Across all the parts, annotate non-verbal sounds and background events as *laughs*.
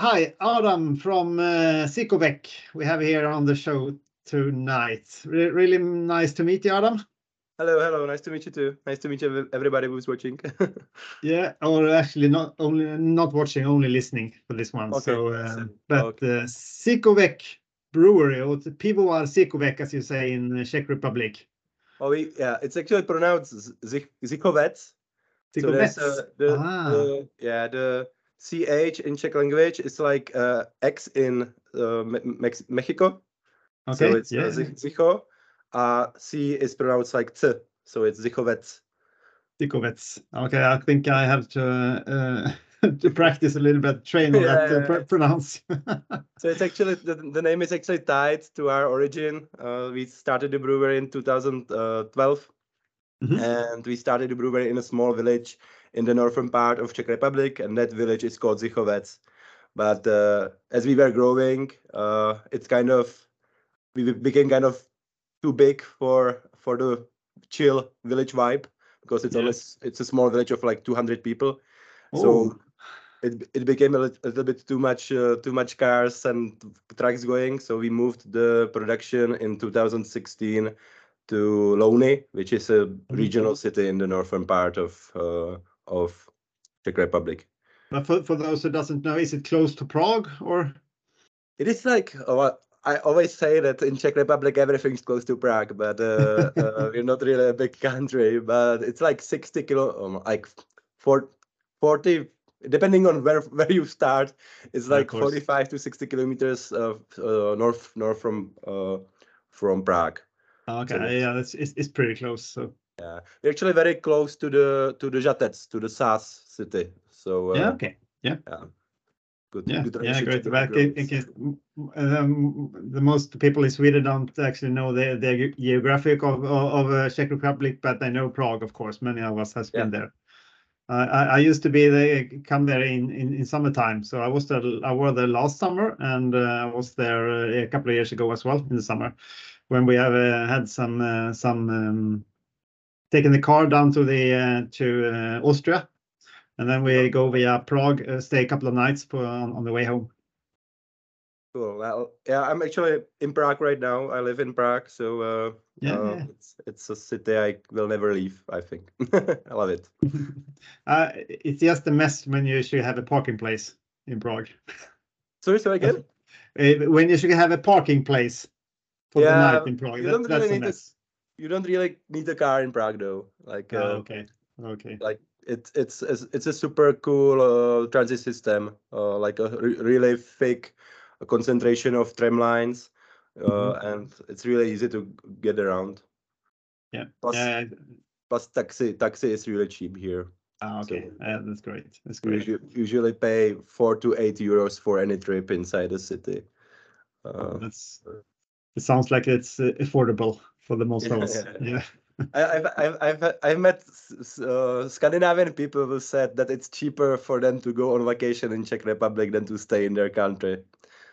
Hi, Adam from Sicovec. We have here on the show tonight. Really nice to meet you, Adam. Hello, hello. Nice to meet you too. Nice to meet you, everybody who's watching. *laughs* Yeah, or actually not only not watching, only listening for this one. Okay. So, Awesome. but Okay. Sicovec Brewery, or Pivovar Sicovec, as you say in the Czech Republic. Oh, we, yeah, it's actually pronounced Z- Zikovec. So uh, the, Ah. the yeah the ch in Czech language is like uh, x in uh, Mex- Mexico. Okay, So it's yeah. uh, Zich- Zicho. Uh, c is pronounced like t, so it's Zikovec. Sicovec. Okay, I think I have to uh, *laughs* to practice a little bit, train on Yeah, that to pr- pronounce. *laughs* So it's actually the, the name is actually tied to our origin. Uh, we started the brewery in 2012, Mhm. and we started the brewery in a small village in the northern part of Czech Republic, and that village is called Zichovec. But uh, as we were growing, uh, it's kind of we became kind of too big for for the chill village vibe because it's Yeah. only it's a small village of like 200 people. Oh, So it it became a, lit- a little bit too much uh, too much cars and trucks going. So we moved the production in 2016 to Louny, which is a regional city in the northern part of uh, of Czech Republic. but for, for those who doesn't know, is it close to Prague or? It is like what I always say that in Czech Republic everything's close to Prague, but uh, uh, *laughs* we're not really a big country. But it's like 60 kilo, um, like four, 40, depending on where where you start. It's like course. 45 to 60 kilometers of uh, north north from uh, from Prague. Okay, that's- yeah, that's it's, it's pretty close. So We're actually very close to the to the Žatec, to the Saaz city. So uh, yeah, okay, good, yeah, good yeah, relationship great. with But the in, in case um, the most people in Sweden don't actually know the the ge- geographic of of, of uh, Czech Republic, but they know Prague, of course. Many of us has been there. Uh, I, I used to be there, come there in, in, in summertime. So I was there, I was there last summer, and uh, I was there uh, a couple of years ago as well in the summer, when we have uh, had some uh, some um, taking the car down to the uh, to uh, Austria, and then we go via Prague, uh, stay a couple of nights for, on, on the way home. Cool. Well, yeah, I'm actually in Prague right now. I live in Prague, so uh, Yeah, uh, yeah. it's it's a city I will never leave. I think *laughs* I love it. *laughs* uh, it's just a mess when you should have a parking place in Prague. Sorry, so again? *laughs* When you should have a parking place for the night in Prague, you that, don't that's really a need to- mess. You don't really need a car in Prague though. Like, Ah, uh, okay, okay. like it's it's it's a super cool uh, transit system. Uh, like a re- really thick concentration of tram lines, uh, Mhm. and it's really easy to get around. Yeah, Plus, yeah. plus taxi taxi is really cheap here. Ah, okay, So- uh, that's great. That's great. usu- usually pay four to eight euros for any trip inside the city. Uh, That's. It sounds like it's uh, affordable for the most of Yeah, us. yeah, *laughs* Yeah. I, I've, I've, I've, I've met s- s- uh, Scandinavian people who said that it's cheaper for them to go on vacation in Czech Republic than to stay in their country.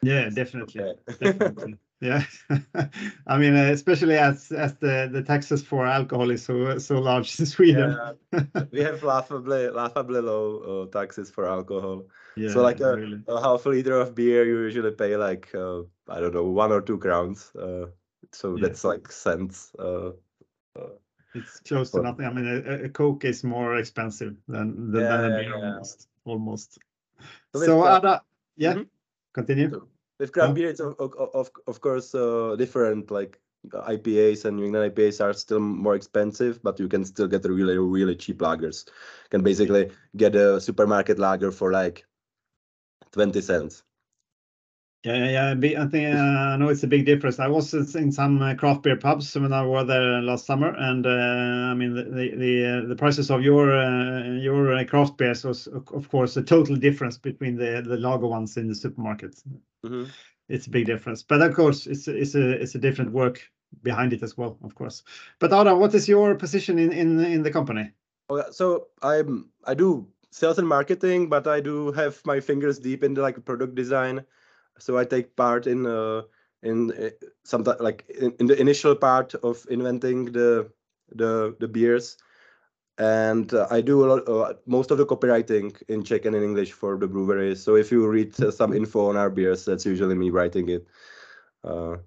Yeah, definitely. Okay. Definitely. Yeah. *laughs* I mean, uh, especially as as the the taxes for alcohol is so so large in *laughs* Sweden. Yeah, we have laughably, laughably low uh, taxes for alcohol. Yeah, so like a, really. a half a liter of beer, you usually pay like uh, I don't know one or two crowns. Uh, so Yeah. that's like cents. Uh, It's close to nothing. I mean, a, a Coke is more expensive than than, than a beer yeah. almost. Almost. So So, uh, yeah, Mhm. continue. So With craft beer, it's of, of, of, course uh, different. Like uh, IPAs and New England IPAs are still more expensive, but you can still get really, really cheap lagers. You can basically get a supermarket lager for like 20 cents. Yeah, yeah, yeah. I think uh, I know it's a big difference. I was in some uh, craft beer pubs when I was there last summer, and uh, I mean the the the, uh, the prices of your uh, your craft beers was of of course a total difference between the the lager ones in the supermarket. Mhm. It's a big difference, but of course it's a- it's a it's a different work behind it as well, of course. But Ada, what is your position in in in the company? Oh, So I'm I do sales and marketing, but I do have my fingers deep into like product design. So I take part in uh, in uh, some like in, in the initial part of inventing the the the beers. And uh, I do a lot, uh, most of the copywriting in Czech and in English for the brewery. So if you read uh, some info on our beers, that's usually me writing it. Uh,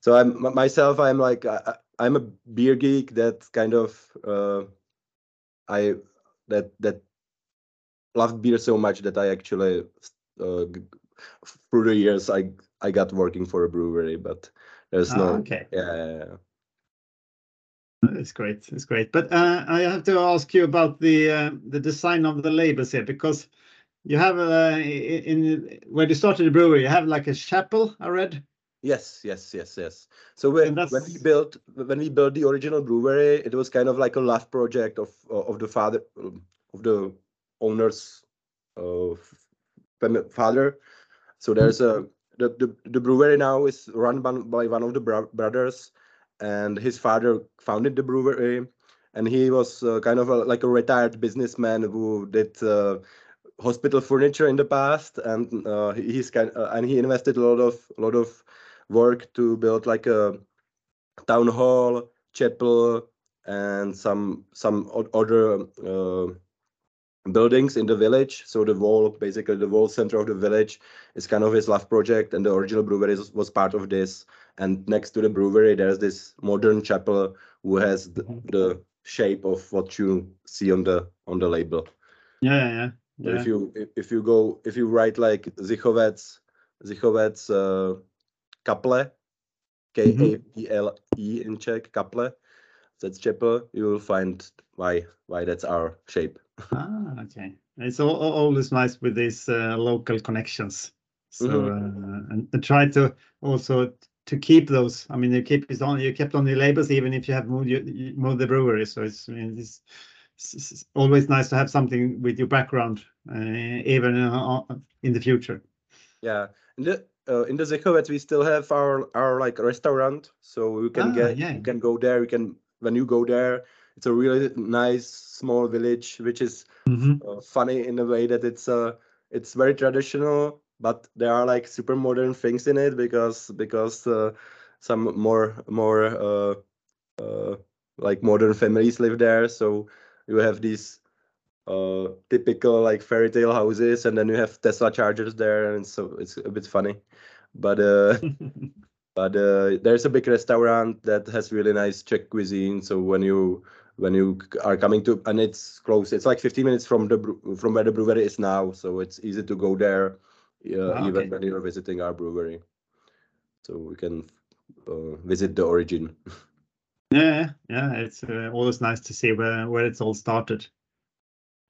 so I'm myself. I'm like I, am a beer geek. That kind of uh, I that that loved beer so much that I actually uh, through the years I I got working for a brewery, but there's no oh, okay. Yeah, yeah, yeah. It's great. It's great. But uh, I have to ask you about the uh, the design of the labels here because you have uh, in when you started the brewery, you have like a chapel. I read. Yes, yes, yes, yes. So when, when we built when we built the original brewery, it was kind of like a love project of of the father of the owner's uh, father. So there's a the, the, the brewery now is run by, by one of the bro brothers and his father founded the brewery and he was uh, kind of a, like a retired businessman who did uh, hospital furniture in the past and uh, he's kind uh, and he invested a lot of a lot of work to build like a town hall chapel and some some other uh, buildings in the village. So the wall, basically the wall center of the village is kind of his love project and the original brewery was part of this. And next to the brewery, there's this modern chapel who has the, mm-hmm. the shape of what you see on the on the label. Yeah, yeah, yeah. if you if you go if you write like Zichovec, Zichovec uh, Kaple, K A P L E in Czech, Kaple, that's chapel, you will find why why that's our shape ah, okay. It's all, always nice with these uh, local connections. So mm -hmm. uh, and, and, try to also to keep those. I mean, you keep it on. You kept on the labels even if you have moved you, you moved the brewery. So it's, I mean, it's, it's, always nice to have something with your background, uh, even uh, in the future. Yeah, in the uh, in the Zichovec we still have our our like restaurant, so you can ah, get yeah. you can go there. You can when you go there, it's a really nice small village which is mm-hmm. uh, funny in a way that it's uh it's very traditional but there are like super modern things in it because because uh, some more more uh, uh, like modern families live there. So you have these uh, typical like fairy tale houses and then you have tesla chargers there and so it's a bit funny. But uh *laughs* but uh, there's a big restaurant that has really nice czech cuisine. So when you when you are coming to and it's close it's like 15 minutes from the from where the brewery is now so it's easy to go there uh, okay. even when you're visiting our brewery so we can uh, visit the origin *laughs* yeah yeah it's uh, always nice to see where where it's all started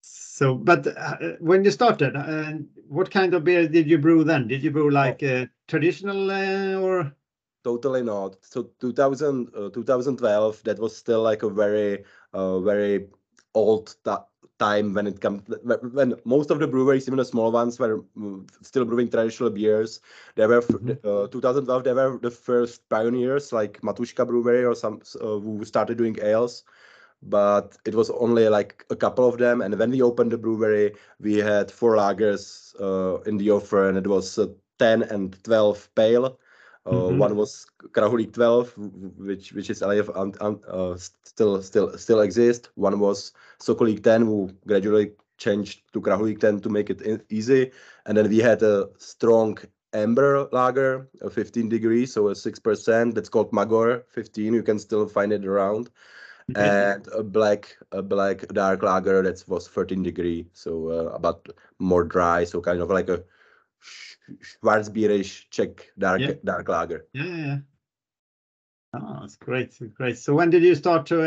so but uh, when you started uh, what kind of beer did you brew then did you brew like oh. traditional uh, or totally not. So 2000 2012 that was still like a very uh, very old time when it comes when most of the breweries even the small ones were still brewing traditional beers. They were mm-hmm. uh, 2012 they were the first pioneers like Matuška brewery or some uh, who started doing ales. But it was only like a couple of them and when we opened the brewery we had four lagers uh, in the offer and it was 10 and 12 pale mm-hmm. One was Krahulík 12, which which is alive and, and uh, still still still exists. One was Sokolík 10, who gradually changed to Krahulík 10 to make it easy. And then we had a strong amber lager, a 15 degrees, so a 6%. That's called Magor 15. You can still find it around. and a black a black dark lager that was 13 degree so uh, about more dry so kind of like a Schwarzbierish Czech dark yeah. dark lager. Yeah, yeah. Oh, that's great, great. So when did you start to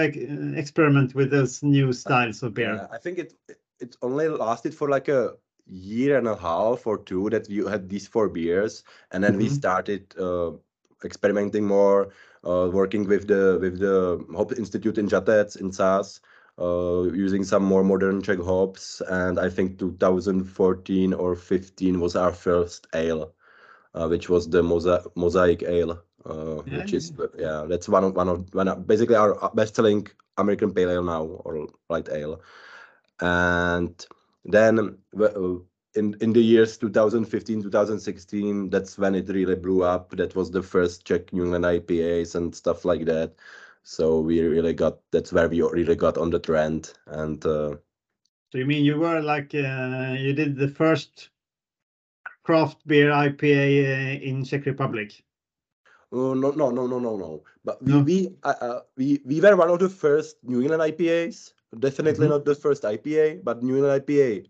experiment with those new styles of beer? I think it it only lasted for like a year and a half or two that we had these four beers, and then mm -hmm. we mm-hmm. started uh, experimenting more, uh, working with the with the Hop Institute in Žatec in Saaz, uh, using some more modern Czech hops. And I think 2014 or 15 was our first ale, uh, which was the Mosa Mosaic Ale, uh, yeah, which is yeah, that's one of one of one of, basically our best-selling American pale ale now or light ale. And then uh, in in the years 2015 2016 that's when it really blew up that was the first czech new england ipas and stuff like that So we really got that's where we really got on the trend. And uh, So you mean you were like, uh, you did the first craft beer IPA uh, in Czech Republic? oh, no, no, no, no, no, no. But we No. we uh, uh, we we were one of the first New England IPAs. Definitely Mhm. not the first IPA, but New England IPA,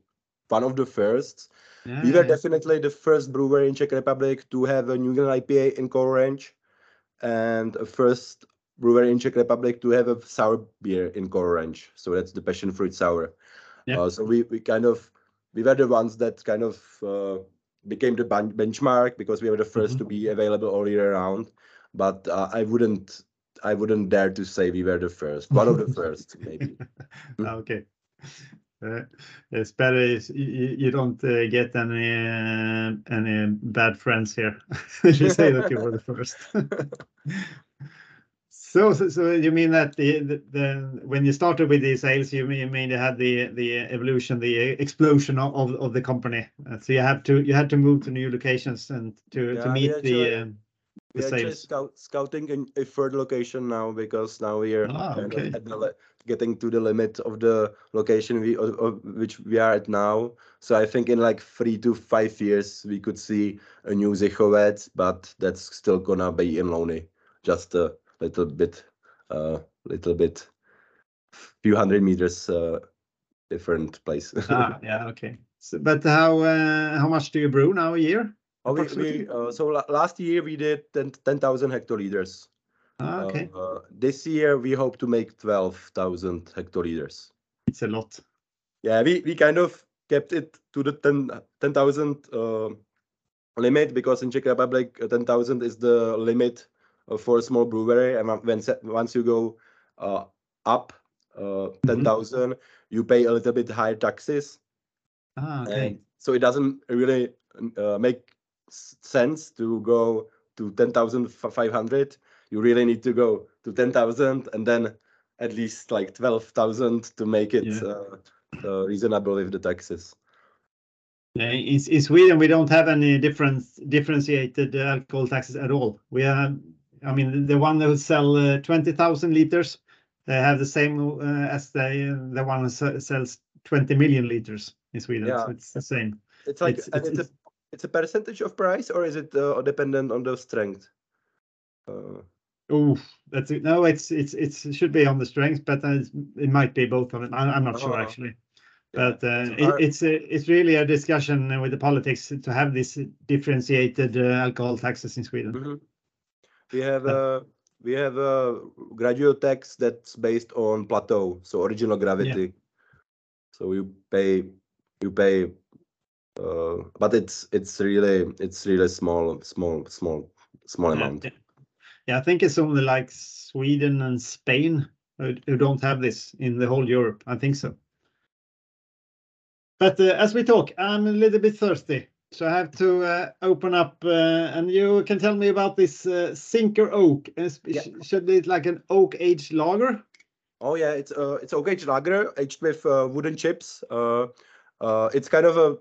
one of the first. Yeah, we were yeah. definitely the first brewer in Czech Republic to have a New England IPA in core range, and a first brewery in Czech Republic to have a sour beer in core range. So that's the passion fruit sour. Yeah. Uh, so we we kind of we were the ones that kind of uh, became the ben- benchmark because we were the 1st to be available all year round. But uh, I wouldn't I wouldn't dare to say we were the first. One of the *laughs* first, maybe. *laughs* Ah, Okay. *laughs* Uh, It's better you you- don't uh, get any uh, any bad friends here you say that you were the first. So so so you mean that the the the- when you started with the sales, you mean you mean you had the the evolution, the explosion of of of the company. Uh, So you have to you had to move to new locations and to to Yeah, we meet the actually- um, We're the actually sales. scout, scouting in a third location now because now we are Ah, okay. at the getting to the limit of the location we which we are at now. So I think in like three to five years we could see a new Zichovec, but that's still gonna be in Louny, just a little bit, uh, little bit, few hundred meters uh, different place. *laughs* Ah, yeah, okay. So, but how uh, how much do you brew now a year? Oh, we, we, uh, so la- last year we did 10 10,000 hectoliters. Ah, okay, Uh, this year we hope to make 12,000 hectoliters. it's a lot. Yeah, we, we kind of kept it to the 10 10,000 uh, limit because in Czech Republic uh, 10,000 is the limit uh, for a small brewery and when once you go uh, up uh, 10,000 you pay a little bit higher taxes Ah, okay. and so it doesn't really uh, make sense to go to 10,500. You really need to go to 10,000 and then at least like 12,000 to make it Yeah. uh, uh, reasonable with the taxes. Yeah, in, in Sweden we don't have any difference differentiated uh, alcohol taxes at all. We have, I mean, the one who sell uh, twenty thousand liters, they have the same uh, as the the one se- sells twenty million liters in Sweden. Yeah. So it's the same. It's like It's- and it's- it's, a it's a percentage of price or is it uh, dependent on the strength? Uh, Oh, that's it. No, it's it's it's it should be on the strength, but uh, it might be both of them. I, I'm not sure Oh. actually. yeah. But uh, So it, our- it's a, it's really a discussion with the politics to have this differentiated uh, alcohol taxes in Sweden. Mhm. We have a we have a graduate tax that's based on Plato, so original gravity. Yeah. So you pay you pay, uh, but it's it's really it's really small small small small amount. yeah. Yeah, I think it's only like Sweden and Spain who, who don't have this in the whole Europe. I think so. But uh, as we talk, I'm a little bit thirsty, so I have to uh, open up, uh, and you can tell me about this uh, Sinker Oak. Is- Yeah. Should be like an oak aged lager? Oh yeah, it's uh it's oak aged lager aged with uh, wooden chips. Uh, uh, it's kind of a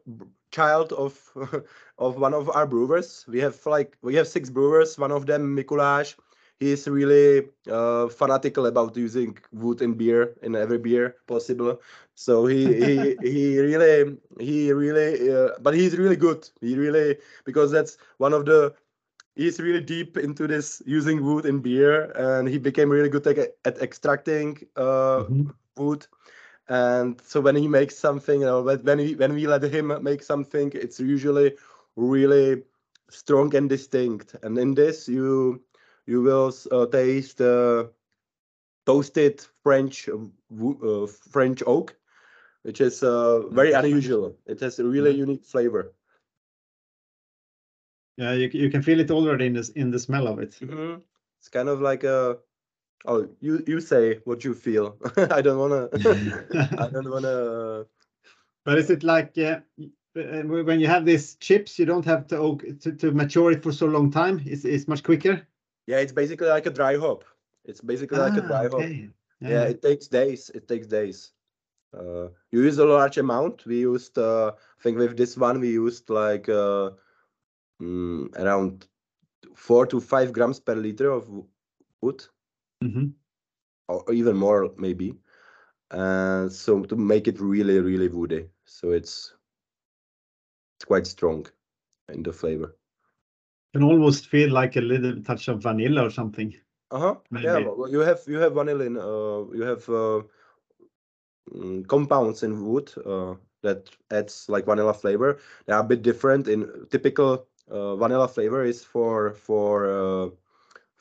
child of *laughs* of one of our brewers. We have like we have six brewers. One of them, Mikuláš, he is really uh, fanatical about using wood in beer in every beer possible. So he he *laughs* he really he really uh, but he's really good. He really because that's one of the he's really deep into this using wood in beer and he became really good at, at extracting uh, Mhm. wood and so when he makes something you know, when when we when we let him make something it's usually really strong and distinct and in this you you will uh, taste uh, toasted french uh, french oak which is uh, very unusual it has a really Yeah. unique flavor Yeah, you, you can feel it already in this in the smell of it. Mhm. It's kind of like a. Oh, you you say what you feel. *laughs* I don't wanna. *laughs* I don't wanna. *laughs* But is it like uh, when you have these chips, you don't have to oak to, to mature it for so long time? It's, it's much quicker. Yeah, it's basically like a dry hop. It's basically like a Ah, dry hop. okay. Yeah, it takes days. It takes days. Uh, you use a large amount. We used, uh, I think, with this one, we used like uh, mm, around four to five grams per liter of wood. Mhm. or even more maybe. And so to make it really, really woody. So it's it's quite strong in the flavor. Can almost feel like a little touch of vanilla or something. Uh-huh. Yeah, Maybe. well, you have you have vanillin, uh, you have uh, mm, compounds in wood uh, that adds like vanilla flavor. They are a bit different. In typical uh, vanilla flavor is for for uh,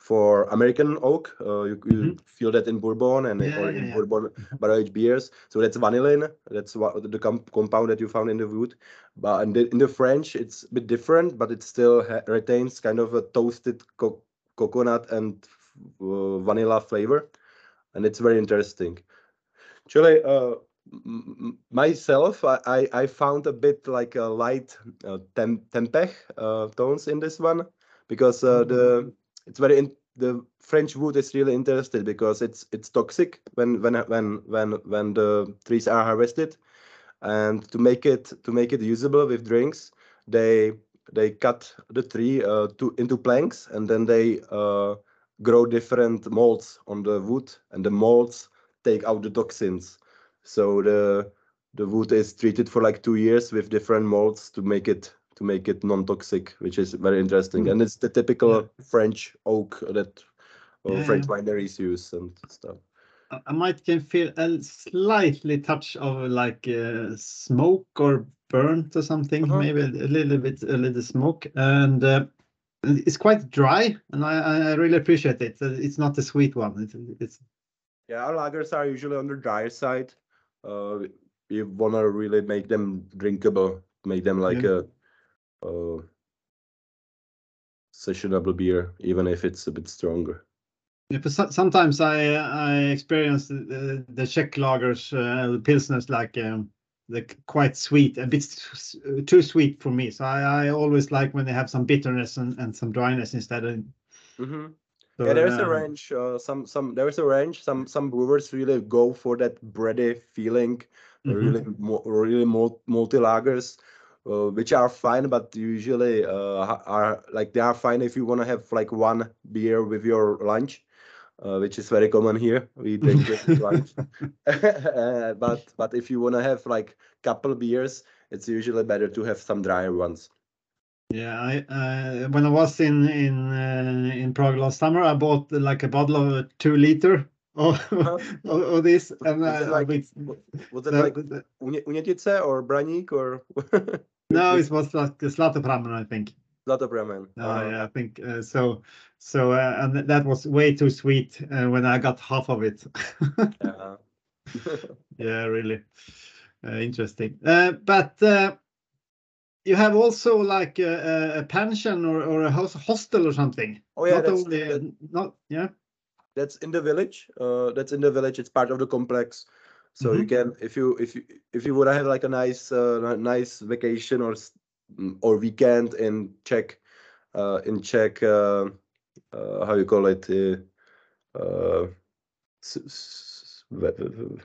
for American oak. Uh, you, you feel that in bourbon and Yeah, or yeah, in yeah. bourbon barrage beers. So that's vanillin. That's what the com- compound that you found in the wood. But in the, in the French, it's a bit different, but it still retains kind of a toasted co- coconut and uh, vanilla flavor, and it's very interesting. Actually, uh, myself, I, I found a bit like a light uh, tem- tempeh uh, tones in this one because uh, the it's very in, the French wood is really interested because it's it's toxic when when when when when the trees are harvested, and to make it to make it usable with drinks, they they cut the tree uh, to into planks and then they uh, grow different molds on the wood and the molds take out the toxins. So the the wood is treated for like two years with different molds to make it to make it non-toxic which is very interesting Mm. and it's the typical Yeah. french oak that uh, Yeah, french wineries use and stuff I- might can feel a slightly touch of like uh, smoke or burnt or something, Uh-huh. maybe a little bit, a little smoke, and uh, it's quite dry, and I, I really appreciate it. Uh, It's not a sweet one. It's, it's yeah our lagers are usually on the drier side uh you want to really make them drinkable make them like Yeah. a uh sessionable beer even if it's a bit stronger yeah, but so- sometimes I I experience the, the Czech lagers, uh, the pilsners, like um, they're quite sweet, a bit too sweet for me. So I, I always like when they have some bitterness and, and some dryness instead. Of, hmm so, yeah there's a uh, range uh, some some there is a range some some brewers really go for that bready feeling Mhm. really mo- really multi lagers uh, which are fine but usually uh, are like they are fine if you want to have like one beer with your lunch uh, which is very common here. We drink *laughs* lunch. *laughs* But but if you want to have like couple beers it's usually better to have some drier ones. Yeah, I uh, when I was in in uh, in Prague last summer, I bought like a bottle of a two liter Uh-huh. of, of this, and Was it uh, like- it's- was it the- like Unětice or Branik or *laughs* no, it was like Zlatopramen, I think. Zlatopramen? Uh, Uh, yeah, I think uh, so. So uh, and that was way too sweet uh, when I got half of it. *laughs* yeah. *laughs* yeah, really uh, interesting. Uh, but uh, you have also like a, a- pension or, or a hos- hostel or something. Oh yeah, not only that- not yeah. That's in the village. Uh, that's in the village. It's part of the complex. So you Mhm. can, if you if you if you would have like a nice uh, nice vacation or mm, or weekend in Czech, uh, in Czech, uh, uh, how you call it, uh, uh, s- s- v- v- v-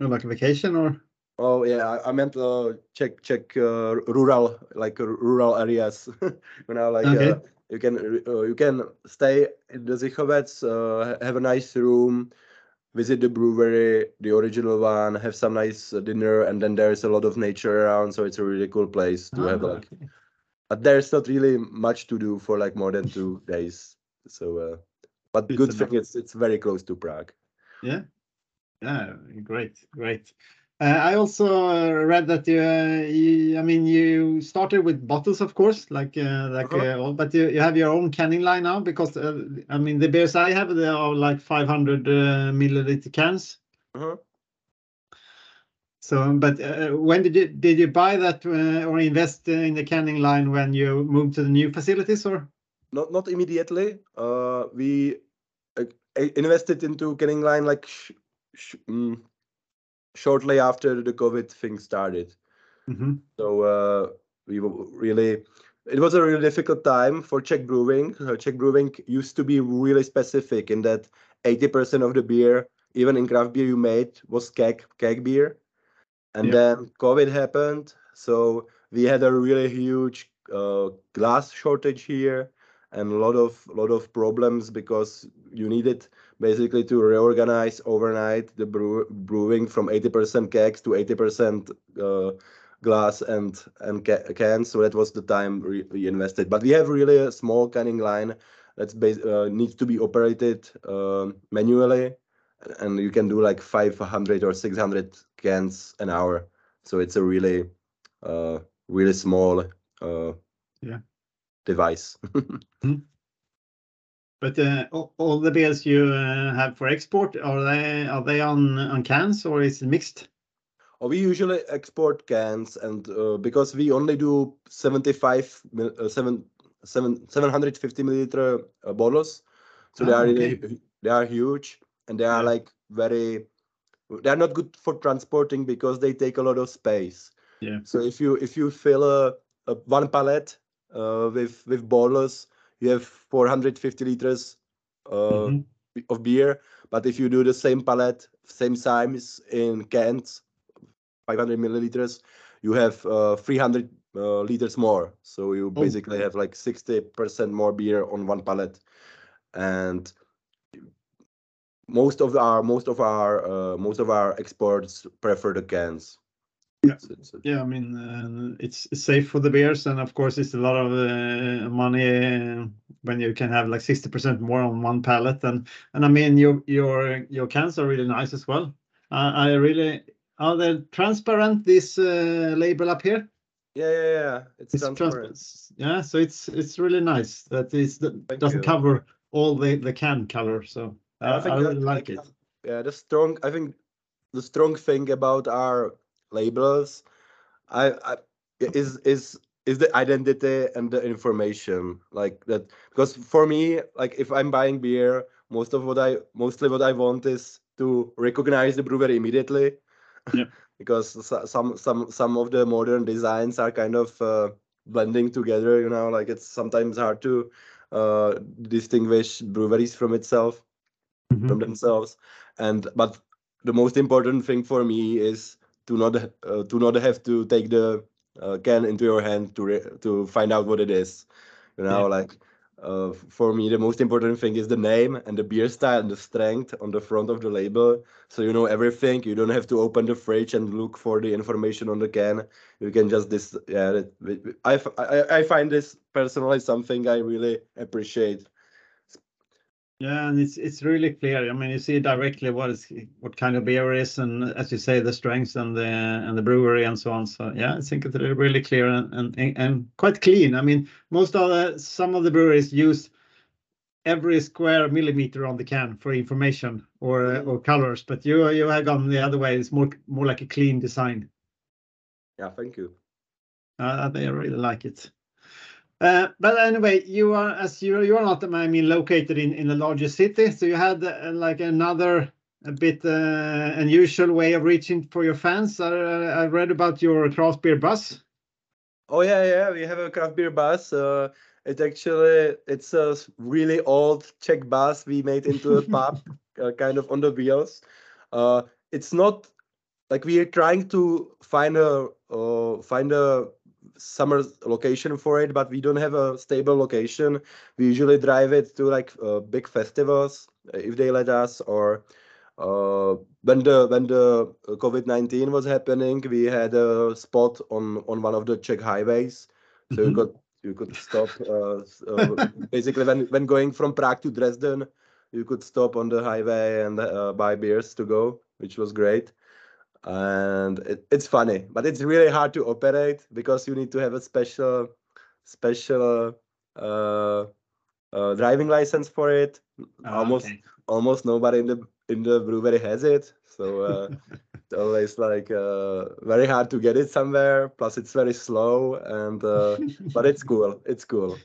Like a vacation or Oh yeah, I, I meant uh, check check uh, rural like uh, rural areas. *laughs* you know, like Okay. You can uh, you can stay in the Zichovec, uh, have a nice room, visit the brewery, the original one, have some nice uh, dinner, and then there's a lot of nature around, so it's a really cool place to have Ah, like. But there's not really much to do for like more than two days. So, uh, but Good thing it's it's very close to Prague. Yeah, yeah, great, great. Uh, I also uh, read that you, uh, you, I mean, you started with bottles, of course, like uh, like Uh-huh. uh, but you, you have your own canning line now because uh, I mean the beers I have they are like 500 uh, milliliter cans. Uh-huh. So, but uh, when did you did you buy that uh, or invest in the canning line when you moved to the new facilities or? not not immediately. Uh, we uh, invested into canning line like sh- sh- mm, shortly after the COVID thing started. Mhm. So uh, we were really, it was a really difficult time for Czech brewing. Uh, Czech brewing used to be really specific in that 80% of the beer, even in craft beer you made, was keg keg beer, and Yeah. then COVID happened. So we had a really huge uh, glass shortage here, and a lot of lot of problems because you needed basically to reorganize overnight the brew, brewing from 80% kegs to 80% uh, glass and and ca cans. So that was the time we invested. But we have really a small canning line that's bas- uh, needs to be operated uh, manually, and you can do like 500 or 600 cans an hour. So it's a really uh, really small uh, yeah device. *laughs* mm. But uh, all the beers you uh, have for export are they are they on on cans or is it mixed? Oh, we usually export cans, and uh, because we only do 75 uh, seven, seven, 750 milliliter uh, bottles, so oh, they are okay. really, they are huge and they are yeah. like very they are not good for transporting because they take a lot of space. Yeah. So if you if you fill a, a one pallet uh, with with bottles, you have 450 liters uh, mm-hmm. of beer. But if you do the same palette, same size in cans, 500 milliliters, you have uh, 300 uh, liters more. So you oh. basically have like 60% more beer on one pallet, and most of our most of our uh, most of our exports prefer the cans. Yeah, yeah. I mean, uh, it's safe for the beers, and of course, it's a lot of uh, money uh, when you can have like sixty percent more on one pallet. And and I mean, your your your cans are really nice as well. I really are they transparent? This uh, label up here. Yeah, yeah, yeah. It's, it's transparent. Yeah, so it's it's really nice that it doesn't you. cover all the the can color. So I, I really like it. Yeah, the strong. I think the strong thing about our labels, I, I is is is the identity and the information like that. Because for me, like if I'm buying beer, most of what I mostly what I want is to recognize the brewery immediately. Yeah. *laughs* because some some some of the modern designs are kind of uh, blending together. You know, like it's sometimes hard to uh, distinguish breweries from itself mm-hmm. from themselves and but the most important thing for me is to not uh, to not have to take the uh, can into your hand to re- to find out what it is. You know yeah. like uh, for me the most important thing is the name and the beer style and the strength on the front of the label. So you know everything. You don't have to open the fridge and look for the information on the can. You can just this yeah I, I, I find this personally something i really appreciate yeah, and it's it's really clear. I mean, you see directly what is what kind of beer is, and as you say, the strengths and the and the brewery and so on. So yeah, I think it's really clear and and, and quite clean. I mean, most of the some of the breweries use every square millimeter on the can for information or uh, or colors, but you you have gone the other way. It's more more like a clean design. Yeah, thank you. Uh, I really like it. Uh, but anyway, you are as you you are not, I mean, located in in a larger city, so you had uh, like another a bit uh, unusual way of reaching for your fans. I, I read about your craft beer bus. Oh yeah, yeah, we have a craft beer bus. Uh, it actually it's a really old Czech bus we made into a pub, *laughs* uh, kind of on the wheels. Uh, it's not like we are trying to find a uh, find a summer location for it, but we don't have a stable location. We usually drive it to like uh, big festivals uh, if they let us, or uh, when the when the uh, COVID nineteen was happening, we had a spot on on one of the Czech highways, so mm-hmm. you could you could stop. Uh, uh, basically, when when going from Prague to Dresden, you could stop on the highway and buy beers to go, which was great and it, it's funny but it's really hard to operate because you need to have a special special uh, uh, driving license for it. Oh, almost okay. almost nobody in the in the brewery has it. So uh, *laughs* it's always like uh, very hard to get it somewhere. Plus it's very slow and uh, but it's cool. It's cool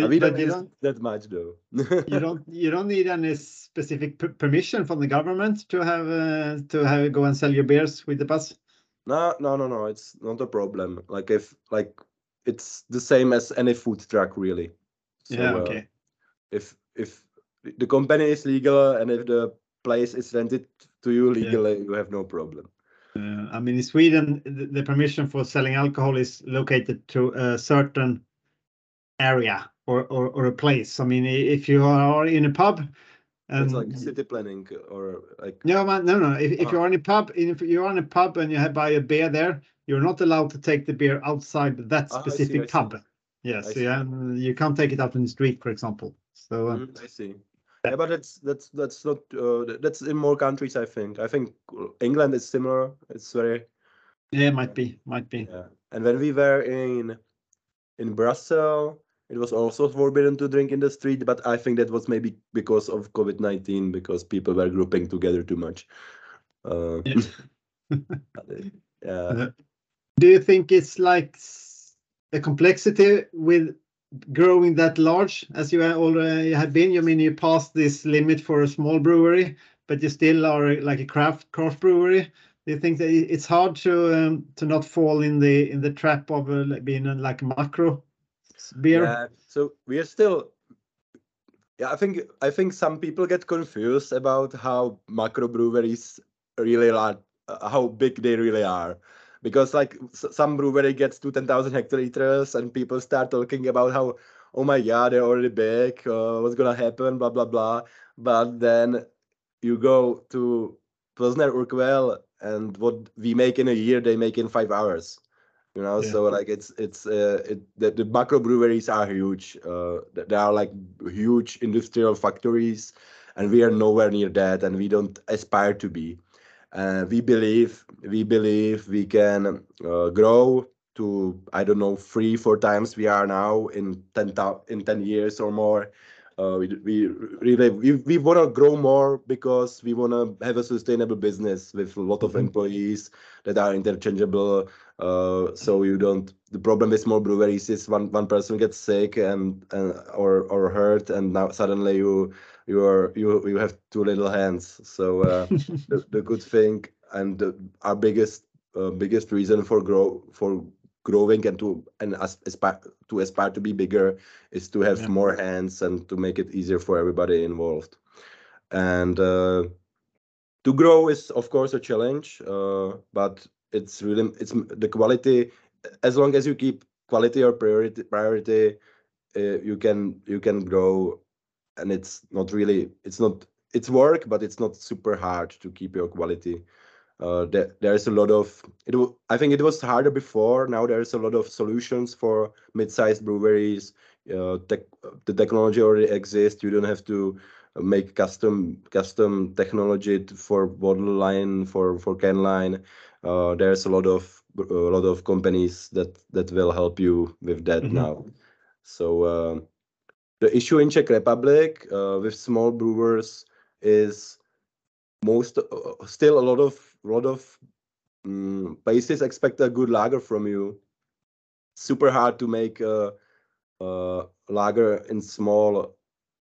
but, we don't that much though. *laughs* you don't you don't need any specific permission from the government to have uh, to have go and sell your beers with the bus. No, no, no, no. It's not a problem. Like if like it's the same as any food truck really. So, yeah. Uh, okay. Uh, if if the company is legal and if the place is rented to you legally, yeah. you have no problem. Uh, I mean, in Sweden, the, the permission for selling alcohol is located to a certain area or, or or a place. I mean, if you are in a pub and It's like city planning or like no, man, no, no. If, if Ah. you're in a pub, if you're in a pub and you have buy a beer there, you're not allowed to take the beer outside that Ah, I see, specific I see. pub. Yes, I yeah, and you can't take it out in the street, for example. So uh, Mm, I see. Yeah, but that's that's that's not uh, that's in more countries. I think. I think England is similar. It's very yeah, might be, might be. yeah. And when we were in in Brussels, it was also forbidden to drink in the street. But I think that was maybe because of COVID nineteen, because people were grouping together too much. Uh, Yeah. uh, *laughs* *laughs* yeah. Uh, Do you think it's like a complexity with growing that large as you already have been? You mean, you passed this limit for a small brewery, but you still are like a craft craft brewery. Do you think that it's hard to um, to not fall in the in the trap of uh, being like macro beer? Yeah, so we are still. Yeah, I think I think some people get confused about how macro breweries really are, uh, how big they really are, because like some brewery gets to ten thousand hectoliters, and people start talking about how, oh my god, they're already big. Uh, what's gonna happen? Blah blah blah. But then you go to Pilsner Urquell, and what we make in a year, they make in five hours you know Yeah. so like it's it's uh it, the, the macro breweries are huge uh th- they are like huge industrial factories and we are nowhere near that and we don't aspire to be uh, we believe we believe we can uh, grow to i don't know three four times we are now in 10 thou- in 10 years or more uh, we, we really we, we want to grow more because we want to have a sustainable business with a lot of Mhm. employees that are interchangeable uh, so you don't the problem with small breweries is one one person gets sick and, and or or hurt and now suddenly you you are you you have two little hands so uh, *laughs* the, the good thing and the, our biggest uh, biggest reason for grow for growing and to and as, aspire to aspire to be bigger is to have Yeah. more hands and to make it easier for everybody involved and uh, to grow is of course a challenge uh, but it's really it's the quality as long as you keep quality or priority priority uh, you can you can grow and it's not really it's not it's work but it's not super hard to keep your quality uh, there, there's a lot of it i think it was harder before. Now there's a lot of solutions for mid-sized breweries. Uh, tech, the technology already exists. You don't have to make custom custom technology for bottle line for for can line. Uh, there's a lot of a lot of companies that that will help you with that Mhm. now. So uh, the issue in czech republic uh, with small brewers is most uh, still a lot of lot of mm, places expect a good lager from you. Super hard to make a, a lager in small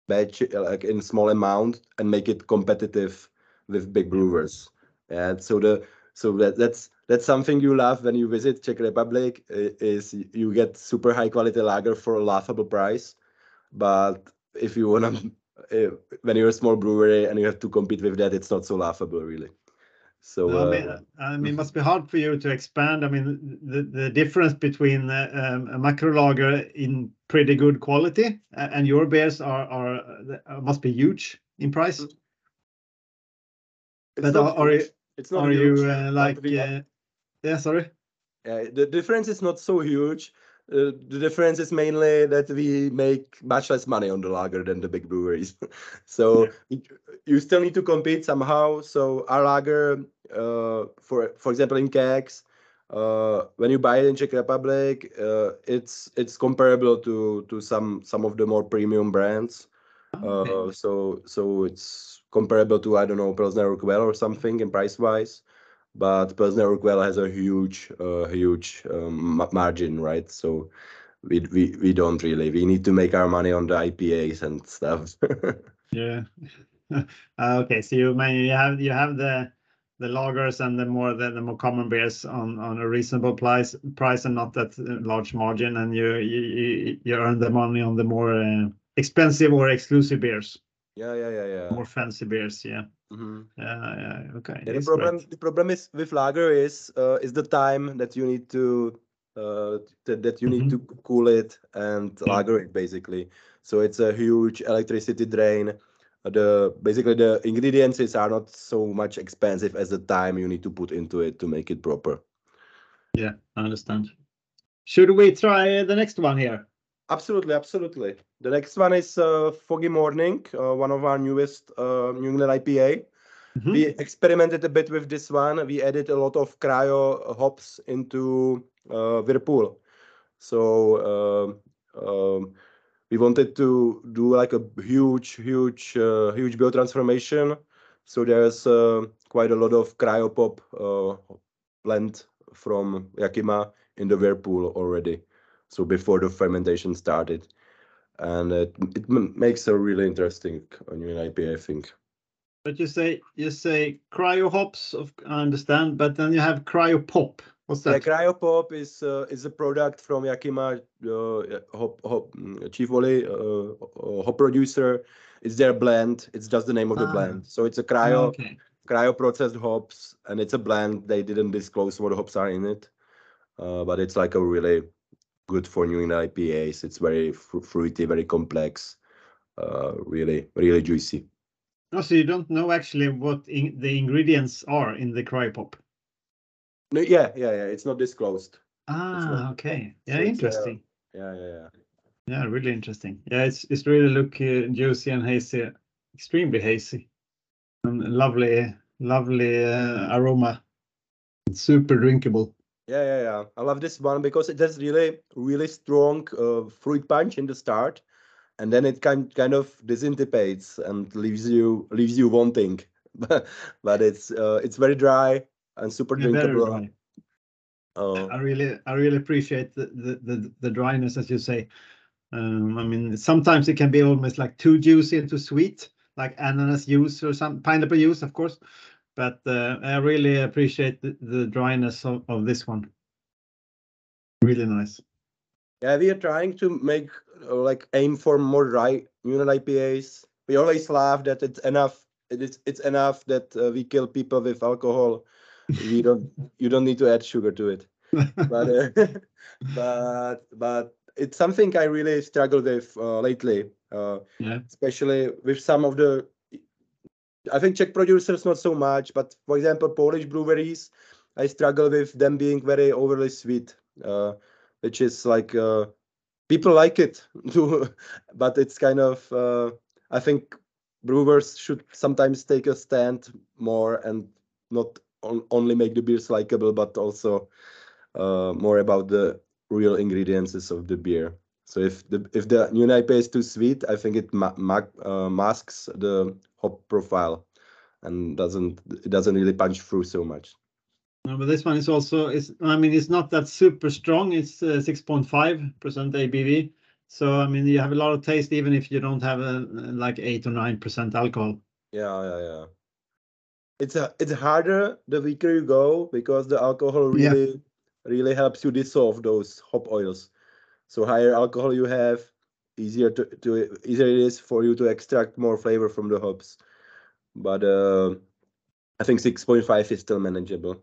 batch like in small amount and make it competitive with big brewers. And so the so that that's that's something you love when you visit czech republic is you get super high quality lager for a laughable price. But if you want to *laughs* when you're a small brewery and you have to compete with that it's not so laughable really so No, I mean, uh, I mean, it must be hard for you to expand. I mean, the, the difference between uh, um, a macro lager in pretty good quality and your beers are, are uh, must be huge in price. it's But are, are you it's not are huge, you uh, like yeah? Sorry. The difference is not so huge. Uh, the difference is mainly that we make much less money on the lager than the big breweries. *laughs* so Yeah. you still need to compete somehow. So our lager, uh, for for example, in kegs, uh, when you buy it in Czech Republic, uh, it's it's comparable to to some some of the more premium brands. Okay. Uh, so so it's comparable to I don't know Pilsner Urquell or something in price wise, but Pilsner Urquell has a huge uh, huge um, margin, right? So we, we we don't really we need to make our money on the IPAs and stuff. *laughs* Yeah. *laughs* Uh, Okay. So you mean you have you have the the lagers and the more the, the more common beers on on a reasonable price price and not that uh, large margin, and you you you, you earn the money on the more uh, expensive or exclusive beers, yeah, yeah, yeah, yeah. more fancy beers. Yeah. Mhm. Yeah. Yeah. Okay. Yeah, the problem the problem is with lager is uh, is the time that you need to uh, that, that you need to cool it and Yeah. lager it basically. So it's a huge electricity drain. Uh, The basically the ingredients are not so much expensive as the time you need to put into it to make it proper. Yeah, I understand. Should we try the next one here? Absolutely, absolutely. The next one is uh, Foggy Morning, uh, one of our newest uh, New England IPA. Mhm. We experimented a bit with this one. We added a lot of cryo hops into uh, Whirlpool. So um, um, we wanted to do like a huge, huge, uh, huge biotransformation. So there's uh, quite a lot of cryopop uh, blend from Yakima in the Whirlpool already. So before the fermentation started, and it, it makes a really interesting uh, new IPA, I think. But you say you say cryo hops, of, I understand, but then you have cryo pop. What's Yeah, that? Cryopop is uh, is a product from Yakima uh, hop, hop, mm, Chief Oli, uh, uh, hop producer. It's their blend. It's just the name of the Ah. blend. So it's a cryo okay. cryo processed hops, and it's a blend. They didn't disclose what hops are in it, uh, but it's like a really good for New England IPAs. It's very fru- fruity, very complex, uh, really really juicy. Oh, so you don't know actually what in, the ingredients are in the cryo pop? No, yeah, yeah, yeah. It's not disclosed. Ah, not- okay. so Yeah, uh, interesting. Yeah, yeah, yeah. Yeah, really interesting. Yeah, it's it's really look uh, juicy and hazy, extremely hazy, and lovely, lovely uh, aroma. It's super drinkable. Yeah, yeah, yeah. I love this one because it has really, really strong uh, fruit punch in the start, and then it kind kind of disintegrates and leaves you leaves you wanting. *laughs* but it's uh, it's very dry and super Yeah, drinkable. Uh, I really, I really appreciate the the the, the dryness, as you say. Um, I mean, sometimes it can be almost like too juicy and too sweet, like ananas juice or some pineapple juice, of course. But uh, I really appreciate the, the dryness of, of this one. Really nice. yeah, we are trying to make uh, like aim for more dry unit IPAs. We always laugh that it's enough. It is it's enough that uh, we kill people with alcohol. we don't *laughs* you don't need to add sugar to it. but uh, *laughs* but but it's something I really struggle with uh, lately, uh, Yeah. especially with some of the. I think Czech producers not so much, but for example, Polish breweries, I struggle with them being very overly sweet, uh, which is like uh, people like it *laughs* too, but it's kind of. Uh, I think brewers should sometimes take a stand more and not on, only make the beers likable, but also uh, more about the real ingredients of the beer. So if the if the new IPA is too sweet, I think it ma- ma- uh, masks the hop profile and doesn't it doesn't really punch through so much. No, but this one is also is I mean it's not that super strong. It's uh, 6.5% ABV. So I mean you have a lot of taste even if you don't have a like 8 or 9% alcohol. Yeah, yeah, yeah. It's a, it's harder the weaker you go because the alcohol Yeah. really really helps you dissolve those hop oils. So higher alcohol you have, easier to, to easier it is for you to extract more flavor from the hops. But uh, I think 6.5 is still manageable.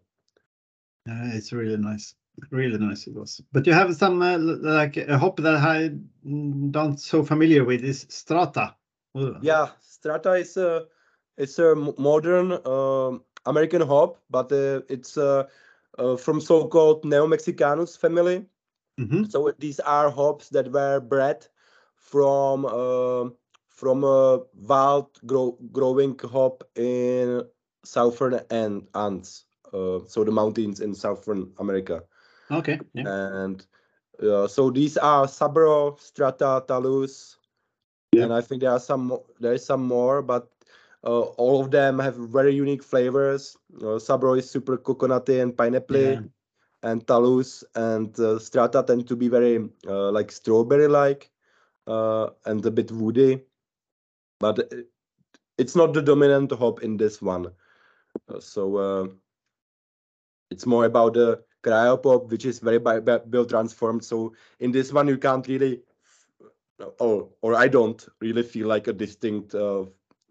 Uh, it's really nice. Really nice it was. But you have some uh, like a hop that I mm, don't so familiar with is Strata. Yeah, Strata is a it's a modern um, American hop, but uh, it's uh, uh, from so-called Neo-Mexicanus family. Mhm. So these are hops that were bred from um from a wild grow, growing hop in southern and Andes, uh, so the mountains in southern America. Okay. Yeah. And uh, so these are Sabro, Strata, Talus, Yeah. and I think there are some there is some more, but uh, all of them have very unique flavors. Uh, Sabro is super coconutty and pineapple Yeah. and Talus and uh, Strata tend to be very uh, like strawberry like uh, and a bit woody, but it's not the dominant hop in this one. Uh, so uh, it's more about the cryopop, which is very bi- biotransformed. So in this one, you can't really, or or I don't really feel like a distinct uh,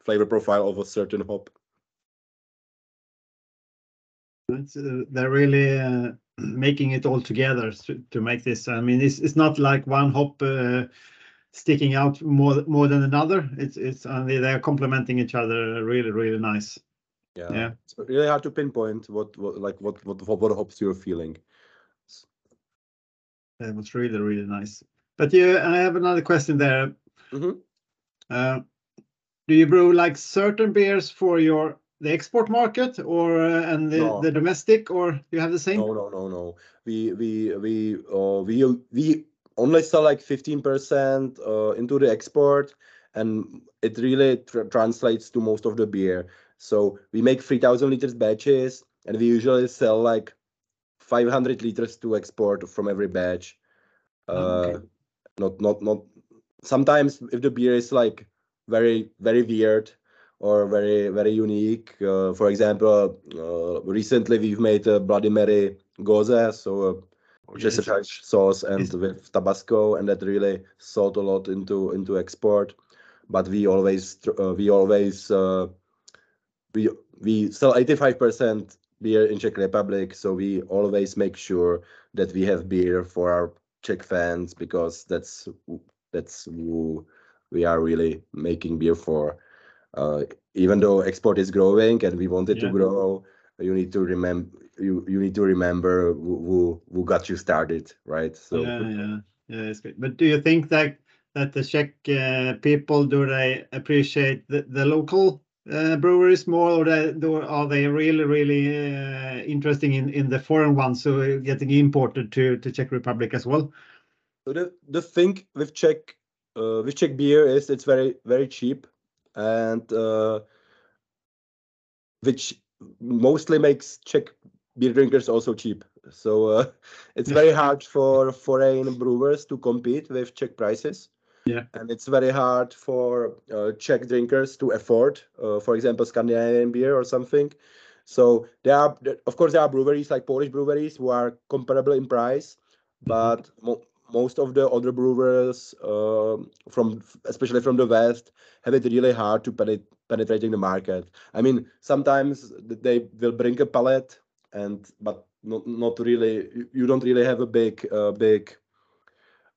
flavor profile of a certain hop. Uh, they're really uh, *clears throat* making it all together to, to make this. I mean, it's it's not like one hop uh, sticking out more more than another. It's it's only they're complementing each other really really nice. Yeah. Yeah. It's really hard to pinpoint what, what like what what what hops you're feeling. That was really really nice. But you, I have another question there. Mhm. Uh, do you brew like certain beers for your the export market or uh, and the, No. the domestic, or you have the same? No, no, no, no. We we we uh we we only sell like 15% uh, into the export and it really tr- translates to most of the beer. So we make 3000 liters batches and we usually sell like 500 liters to export from every batch. Uh, Oh, okay. Not not not. Sometimes if the beer is like very very weird or very very unique. Uh, for example, uh, recently we've made a Bloody Mary Gose, so which is a. French sauce and Yes. with Tabasco, and that really sold a lot into into export. But we always uh, we always uh, we we sell 85% beer in Czech Republic, so we always make sure that we have beer for our Czech fans because that's that's who we are really making beer for. Uh, even though export is growing and we want it Yeah. to grow, you need to remember you you need to remember who who, who got you started, right? So Yeah, yeah, yeah, it's good. But do you think that that the Czech uh, people do they appreciate the, the local uh, breweries more, or they, do, are they really, really uh, interesting in, in the foreign ones, so getting imported to to Czech Republic as well? So the the thing with Czech uh, with Czech beer is it's very very cheap, and uh, which mostly makes Czech beer drinkers also cheap. So uh, *laughs* it's Yeah. very hard for foreign brewers to compete with Czech prices. Yeah. and it's very hard for uh, Czech drinkers to afford, uh, for example, Scandinavian beer or something. So there are, of course, there are breweries like Polish breweries who are comparable in price, but mo- most of the other brewers, um from especially from the west, have it really hard to penet- penetrating the market. I mean, sometimes they will bring a pallet, and but not not really. you- don't really have a big uh, big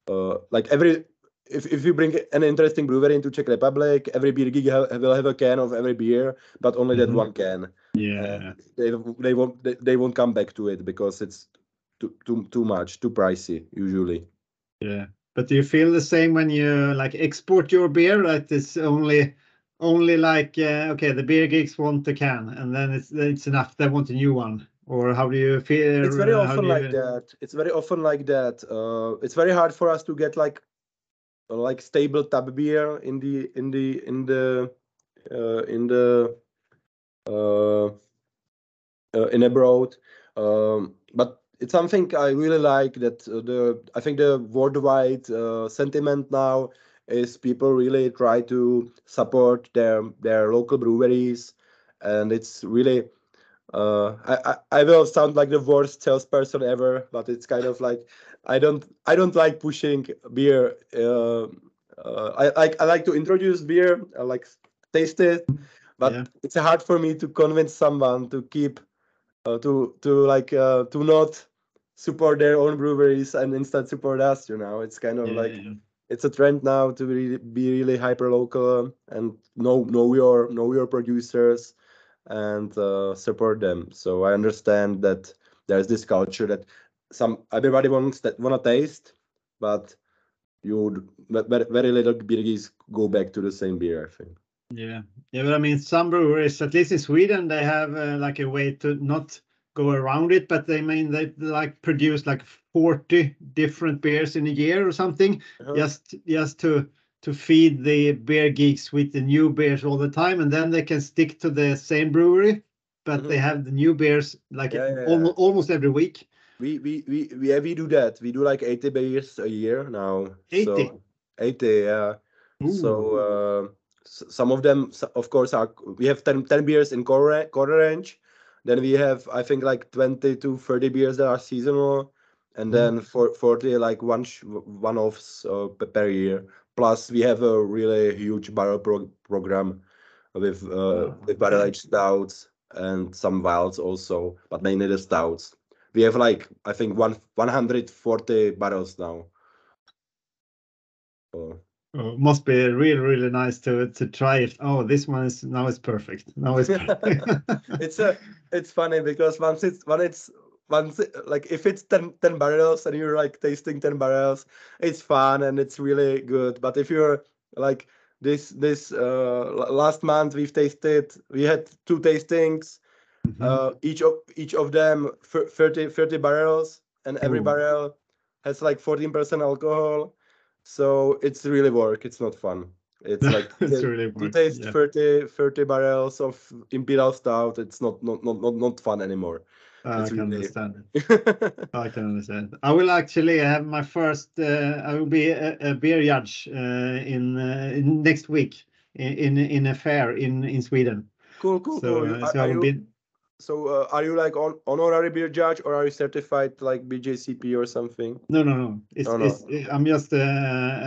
uh, like every if, if you bring an interesting brewery into Czech Republic, every beer geek ha- will have a can of every beer, but only that one can. Yeah, They they won't they, they won't come back to it because it's too too too much, too pricey usually. yeah. But do you feel the same when you like export your beer? That it's only only like uh, okay, the beer geeks want the can, and then it's it's enough. They want a new one, or how do you feel? It's very often like you- that. It's very often like that. Uh, it's very hard for us to get like like stable tap beer in the in the in the uh, in the uh, uh, in abroad. Um, but it's something I really like that uh, the I think the worldwide uh, sentiment now is people really try to support their their local breweries, and it's really uh, I, I I will sound like the worst salesperson ever, but it's kind of like I don't I don't like pushing beer. Uh, uh, I like I like to introduce beer, I like taste it, but Yeah. it's hard for me to convince someone to keep uh, to to like uh, to not support their own breweries and instead support us. You know, it's kind of Yeah, like yeah. It's a trend now to really be really hyper local and know know your know your producers and uh, support them. So I understand that there's this culture that some everybody wants that wanna taste, but you very, very little geeks go back to the same beer. I think. Yeah, yeah, but I mean, some breweries, at least in Sweden, they have uh, like a way to not go around it, but they mean they like produce like 40 different beers in a year or something, Uh-huh. just just to to feed the beer geeks with the new beers all the time, and then they can stick to the same brewery, but they Mhm. have the new beers like Yeah, yeah, almost almost every week. We we we we, yeah, we do that. We do like 80 beers a year now. 80? So 80, yeah. So Ooh. uh, some of them, of course, are we have 10, 10 beers in core core range. Then we have, I think, like 20 to 30 beers that are seasonal, and Mhm. then for 40 like one sh- one offs uh, per year. Plus, we have a really huge barrel pro- program with uh, Ah, with barrel aged stouts and some wilds also, but mainly the stouts. we have like I think one 140 barrels now. Oh, must be really really nice to to try it. Oh, this one is now it's perfect. Now it's *laughs* *laughs* it's a it's funny because once it's when it's once it, like if it's 10, 10 barrels and you're like tasting 10 barrels it's fun and it's really good but if you're like this this uh last month we've tasted we had two tastings Mhm. uh each of each of them thir- 30 30 barrels and every Ooh. barrel has like 14% alcohol so it's really work it's not fun it's like *laughs* it's ta- really to taste yeah. 30 30 barrels of imperial stout it's not not not not, not fun anymore I can really- understand. *laughs* I can understand. I will actually have my first. Uh, I will be a, a beer judge uh, in, uh, in next week in, in a fair in in Sweden. cool cool So, cool uh, so I will you- be. So uh, are you like on honorary beer judge or are you certified like bjcp or something No, no, no. It's, Oh, no. it's I'm just uh,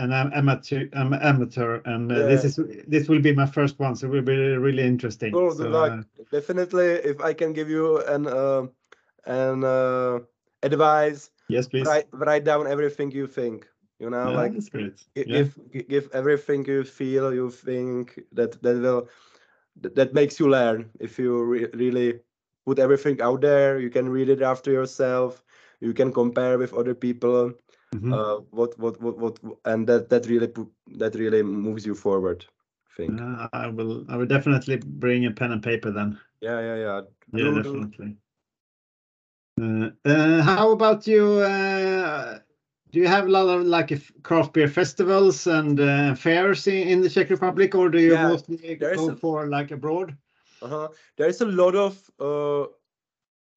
an am- amateur. I'm amateur, and uh, this is this will be my first one, so it will be really interesting. Cool, so, luck. uh, definitely if i can give you an uh, an uh, advice yes, please. write write down everything you think you know Yeah, like that's great. gi- Yeah. give give everything you feel you think that that will that, that makes you learn if you re- really put everything out there you can read it after yourself you can compare with other people Mhm. uh what what what what and that that really that really moves you forward i think Uh, I will. I will definitely bring a pen and paper then. yeah yeah yeah Yeah, definitely. Uh, uh, how about you? Uh, do you have a lot of like craft beer festivals and uh, fairs in, in the Czech Republic, or do you Yeah, mostly go a- for like abroad? Uh-huh. There's a lot of uh,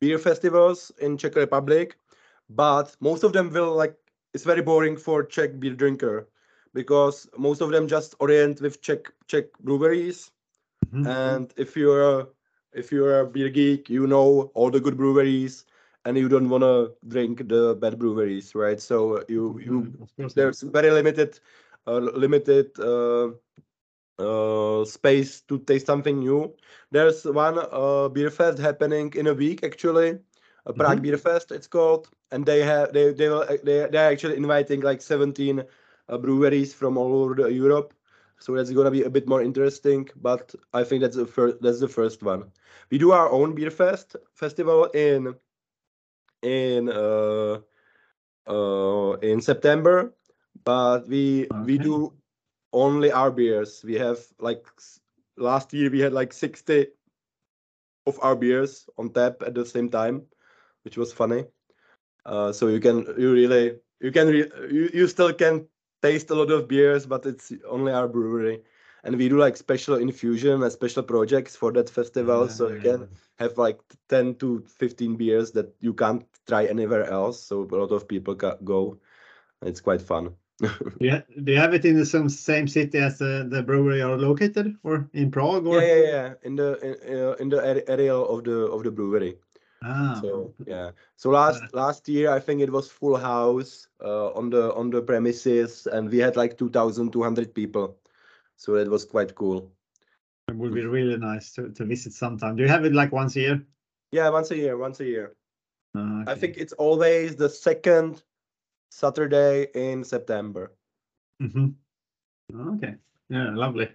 beer festivals in Czech Republic, but most of them will like it's very boring for Czech beer drinker because most of them just orient with Czech Czech breweries. Mhm. And if you're a, if you're a beer geek, you know all the good breweries, and you don't want to drink the bad breweries, right? So you you Mm, of there's very limited uh, limited uh, uh, space to taste something new. There's one uh, beer fest happening in a week actually, a Prague Mhm. Beer Fest it's called, and they have they they will they they're actually inviting like 17 uh, breweries from all over the Europe. So that's gonna be a bit more interesting, but I think that's the first that's the first one. We do our own beer fest festival in in uh, uh, in September, but we we do only our beers. We have like last year we had like 60 of our beers on tap at the same time, which was funny. Uh, so you can you really you can re- you, you still can taste a lot of beers, but it's only our brewery. And we do like special infusion and special projects for that festival, so you can have like 10 to 15 beers that you can't try anywhere else. So a lot of people ca- go. It's quite fun. *laughs* Yeah. Do you have it in the same same city as the, the brewery are located, or in Prague, or? Yeah, yeah, yeah. In the in, uh, in the area of the of the brewery. Ah, So yeah. So last last year I think it was full house uh, on the on the premises, and we had like 2,200 people. So that was quite cool. it would be really nice to, to visit sometime. Do you have it like once a year? Yeah, once a year, once a year. Ah, I think it's always the second Saturday in September. Mhm. Okay. Yeah, lovely.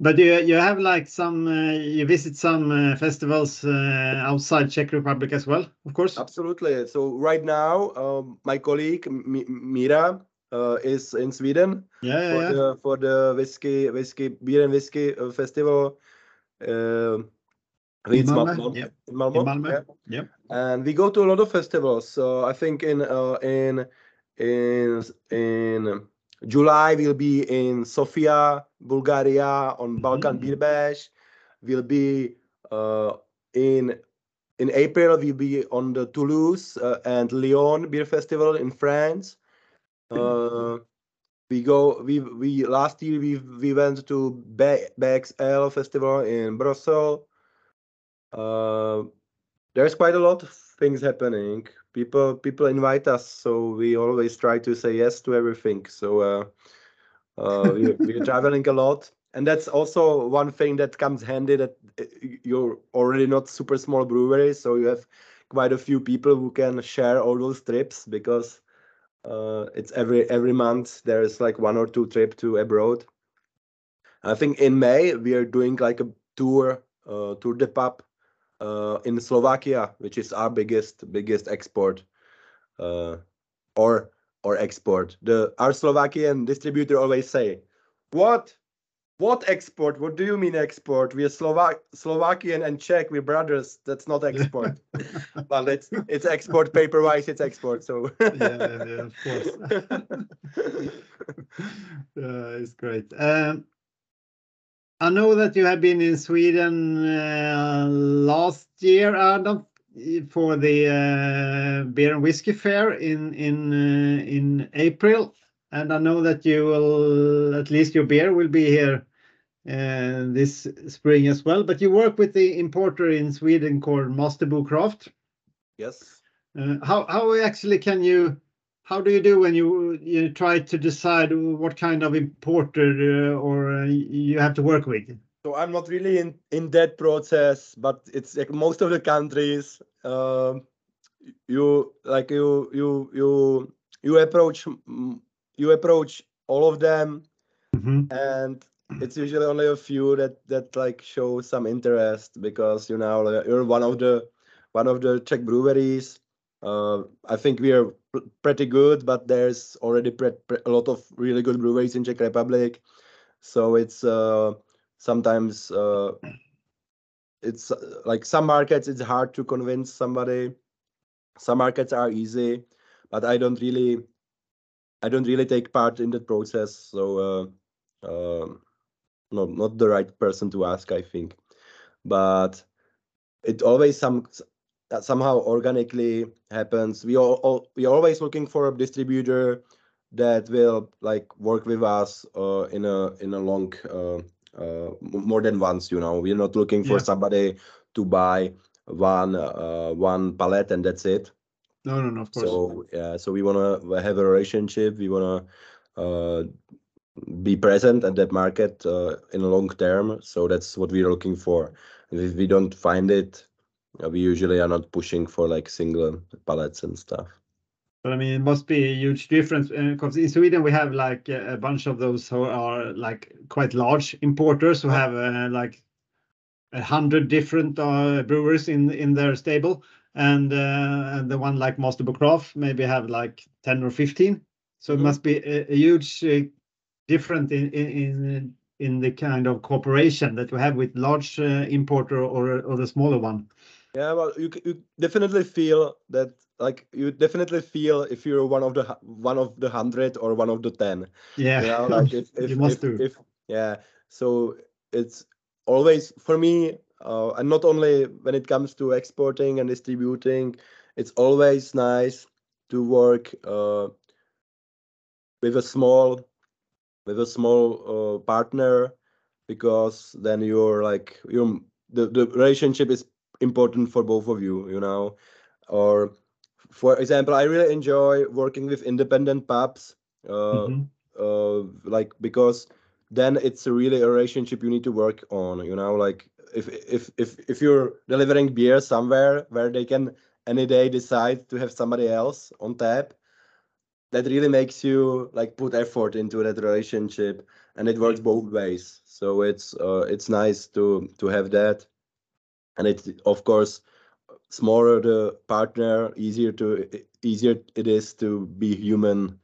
But you you have like some uh, you visit some uh, festivals uh, outside Czech Republic as well, of course. Absolutely. So right now, um, my colleague M- Mira uh, is in Sweden Yeah, yeah, for yeah. the for the whiskey whiskey beer and whiskey uh, festival. Um In it's Mal- Malmö? Mal- Yep. in Malmö. In Malmö. yeah. Yep. and we go to a lot of festivals. So I think in uh, in in in July we'll be in Sofia, Bulgaria on Balkan Mhm. Beer Bash. We'll be uh, in in April we'll be on the Toulouse uh, and Lyon Beer Festival in France. Uh, we go we we last year we we went to Be- BXL festival in Brussels. Uh, there's quite a lot of things happening. People people invite us, so we always try to say yes to everything. So uh, uh, we, we're *laughs* traveling a lot, and that's also one thing that comes handy that uh, you're already not super small brewery, so you have quite a few people who can share all those trips because uh, it's every every month there is like one or two trip to abroad. I think in May we are doing like a tour uh, tour de pub in Slovakia, which is our biggest biggest export uh, or or export. The our Slovakian distributor always say, "What? What export? What do you mean export? We are Slovak Slovakian and Czech. We're brothers. That's not export. *laughs* well, it's it's export paper wise. It's export. So *laughs* yeah, yeah, yeah, of course. *laughs* yeah, it's great. Um, I know that you have been in Sweden uh, last year, Adam, for the uh, beer and whiskey fair in in uh, in April, and I know that you will at least your beer will be here uh, this spring as well. But you work with the importer in Sweden called Mastebo Craft. Yes. Uh, how how actually can you how do you do when you you try to decide what kind of importer uh, or uh, you have to work with? So I'm not really in in that process, but it's like most of the countries. Um, you like you you you you approach you approach all of them, Mhm. and it's usually only a few that that like show some interest because you know you're one of the one of the Czech breweries. Uh, I think we are pretty good, but there's already a lot of really good breweries in Czech Republic. So it's uh, sometimes uh, it's uh, like some markets it's hard to convince somebody. Some markets are easy, but I don't really I don't really take part in that process. So uh, um no, not the right person to ask, I think. But it always some that somehow organically happens. We all, all we are always looking for a distributor that will like work with us uh, in a in a long uh, uh, more than once. You know, we're not looking for Yeah. somebody to buy one uh, one pallet and that's it. No, no, no, of course. So yeah, so we wanna have a relationship. We wanna uh, be present at that market uh, in a long term. So that's what we're looking for. And if we don't find it, we usually are not pushing for like single pallets and stuff. But I mean, it must be a huge difference because in Sweden we have like a bunch of those who are like quite large importers who have uh, like a hundred different uh, brewers in in their stable, and uh, and the one like Mastebo Craft maybe have like ten or fifteen. So it Mhm. must be a, a huge uh, different in in in in the kind of cooperation that we have with large uh, importer or or the smaller one. Yeah, well, you you definitely feel that like you definitely feel if you're one of the one of the hundred or one of the ten. Yeah, you know like *laughs* if if, you must if, do. if yeah so it's always for me uh, and not only when it comes to exporting and distributing it's always nice to work uh, with a small with a small uh, partner because then you're like you're the, the relationship is important for both of you you know? Or for example i really enjoy working with independent pubs uh, Mhm. uh like because then it's a really a relationship you need to work on you know? Like if if if if you're delivering beer somewhere where they can any day decide to have somebody else on tap that really makes you like put effort into that relationship and it works both ways. So it's uh, it's nice to to have that and it's of course smaller the partner easier to easier it is to be human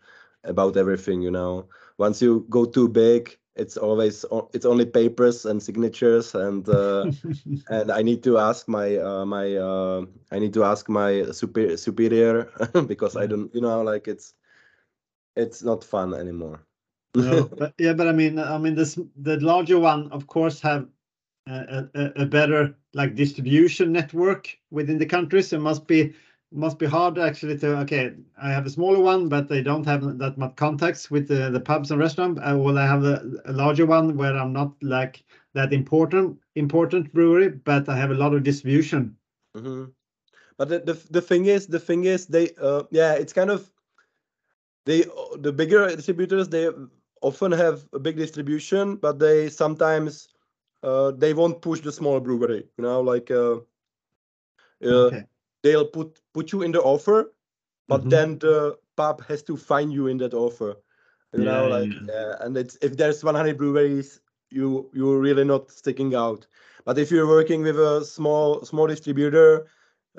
about everything you know. Once you go too big it's always it's only papers and signatures and uh, *laughs* and i need to ask my uh, my uh, i need to ask my super, superior *laughs* because i don't you know like it's it's not fun anymore. No, *laughs* but yeah, but I mean, I mean, this the larger one, of course, have a, a, a better like distribution network within the countries. It must be must be hard actually to okay. I have a smaller one, but they don't have that much contacts with the, the pubs and restaurants. Uh, well, I have a, a larger one where I'm not like that important important brewery, but I have a lot of distribution. hmm But the, the the thing is, the thing is, they uh yeah, it's kind of they the bigger distributors they often have a big distribution, but they sometimes uh they won't push the small brewery. You know, like uh, uh Okay. they'll put put you in the offer, but Mhm. then the pub has to find you in that offer. You know, like yeah. yeah, and it's if there's 100 breweries, you you're really not sticking out. But if you're working with a small small distributor,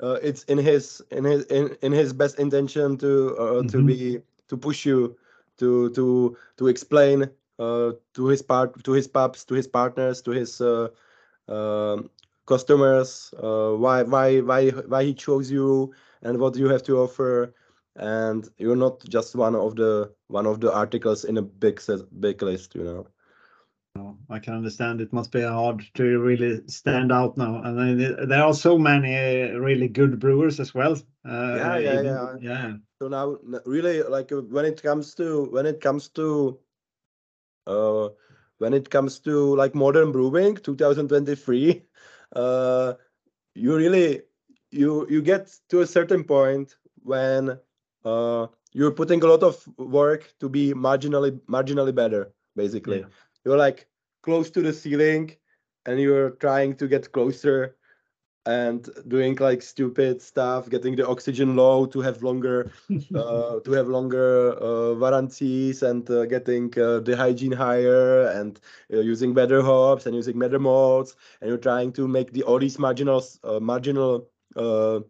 uh, it's in his in his in, in his best intention to uh, to be to push you to to to explain uh, to his part to his pubs to his partners to his uh, um, customers uh, why why why why he chose you and what you have to offer and you're not just one of the one of the articles in a big big list you know No, I can understand it must be hard to really stand out now. And then there- are so many uh, really good brewers as well. Uh, Yeah, yeah, even- yeah. yeah. so now really like uh, when it comes to when it comes to uh when it comes to like modern brewing 2023 *laughs* uh you really you you get to a certain point when uh you're putting a lot of work to be marginally marginally better basically Yeah. you're like close to the ceiling and you're trying to get closer and doing like stupid stuff getting the oxygen low to have longer *laughs* uh, to have longer uh, warranties and uh, getting uh, the hygiene higher and uh, using better hops and using better malts, and you're trying to make the all these marginal uh, marginal uh,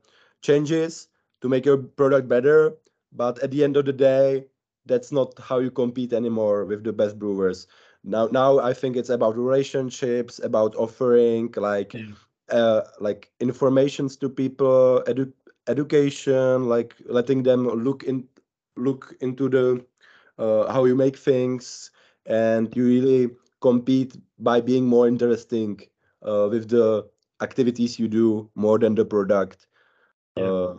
changes to make your product better. But at the end of the day that's not how you compete anymore with the best brewers. Now now i think it's about relationships about offering like Yeah. Uh, like informations to people edu- education like letting them look in look into the uh, how you make things and you really compete by being more interesting uh, with the activities you do more than the product Yeah. uh,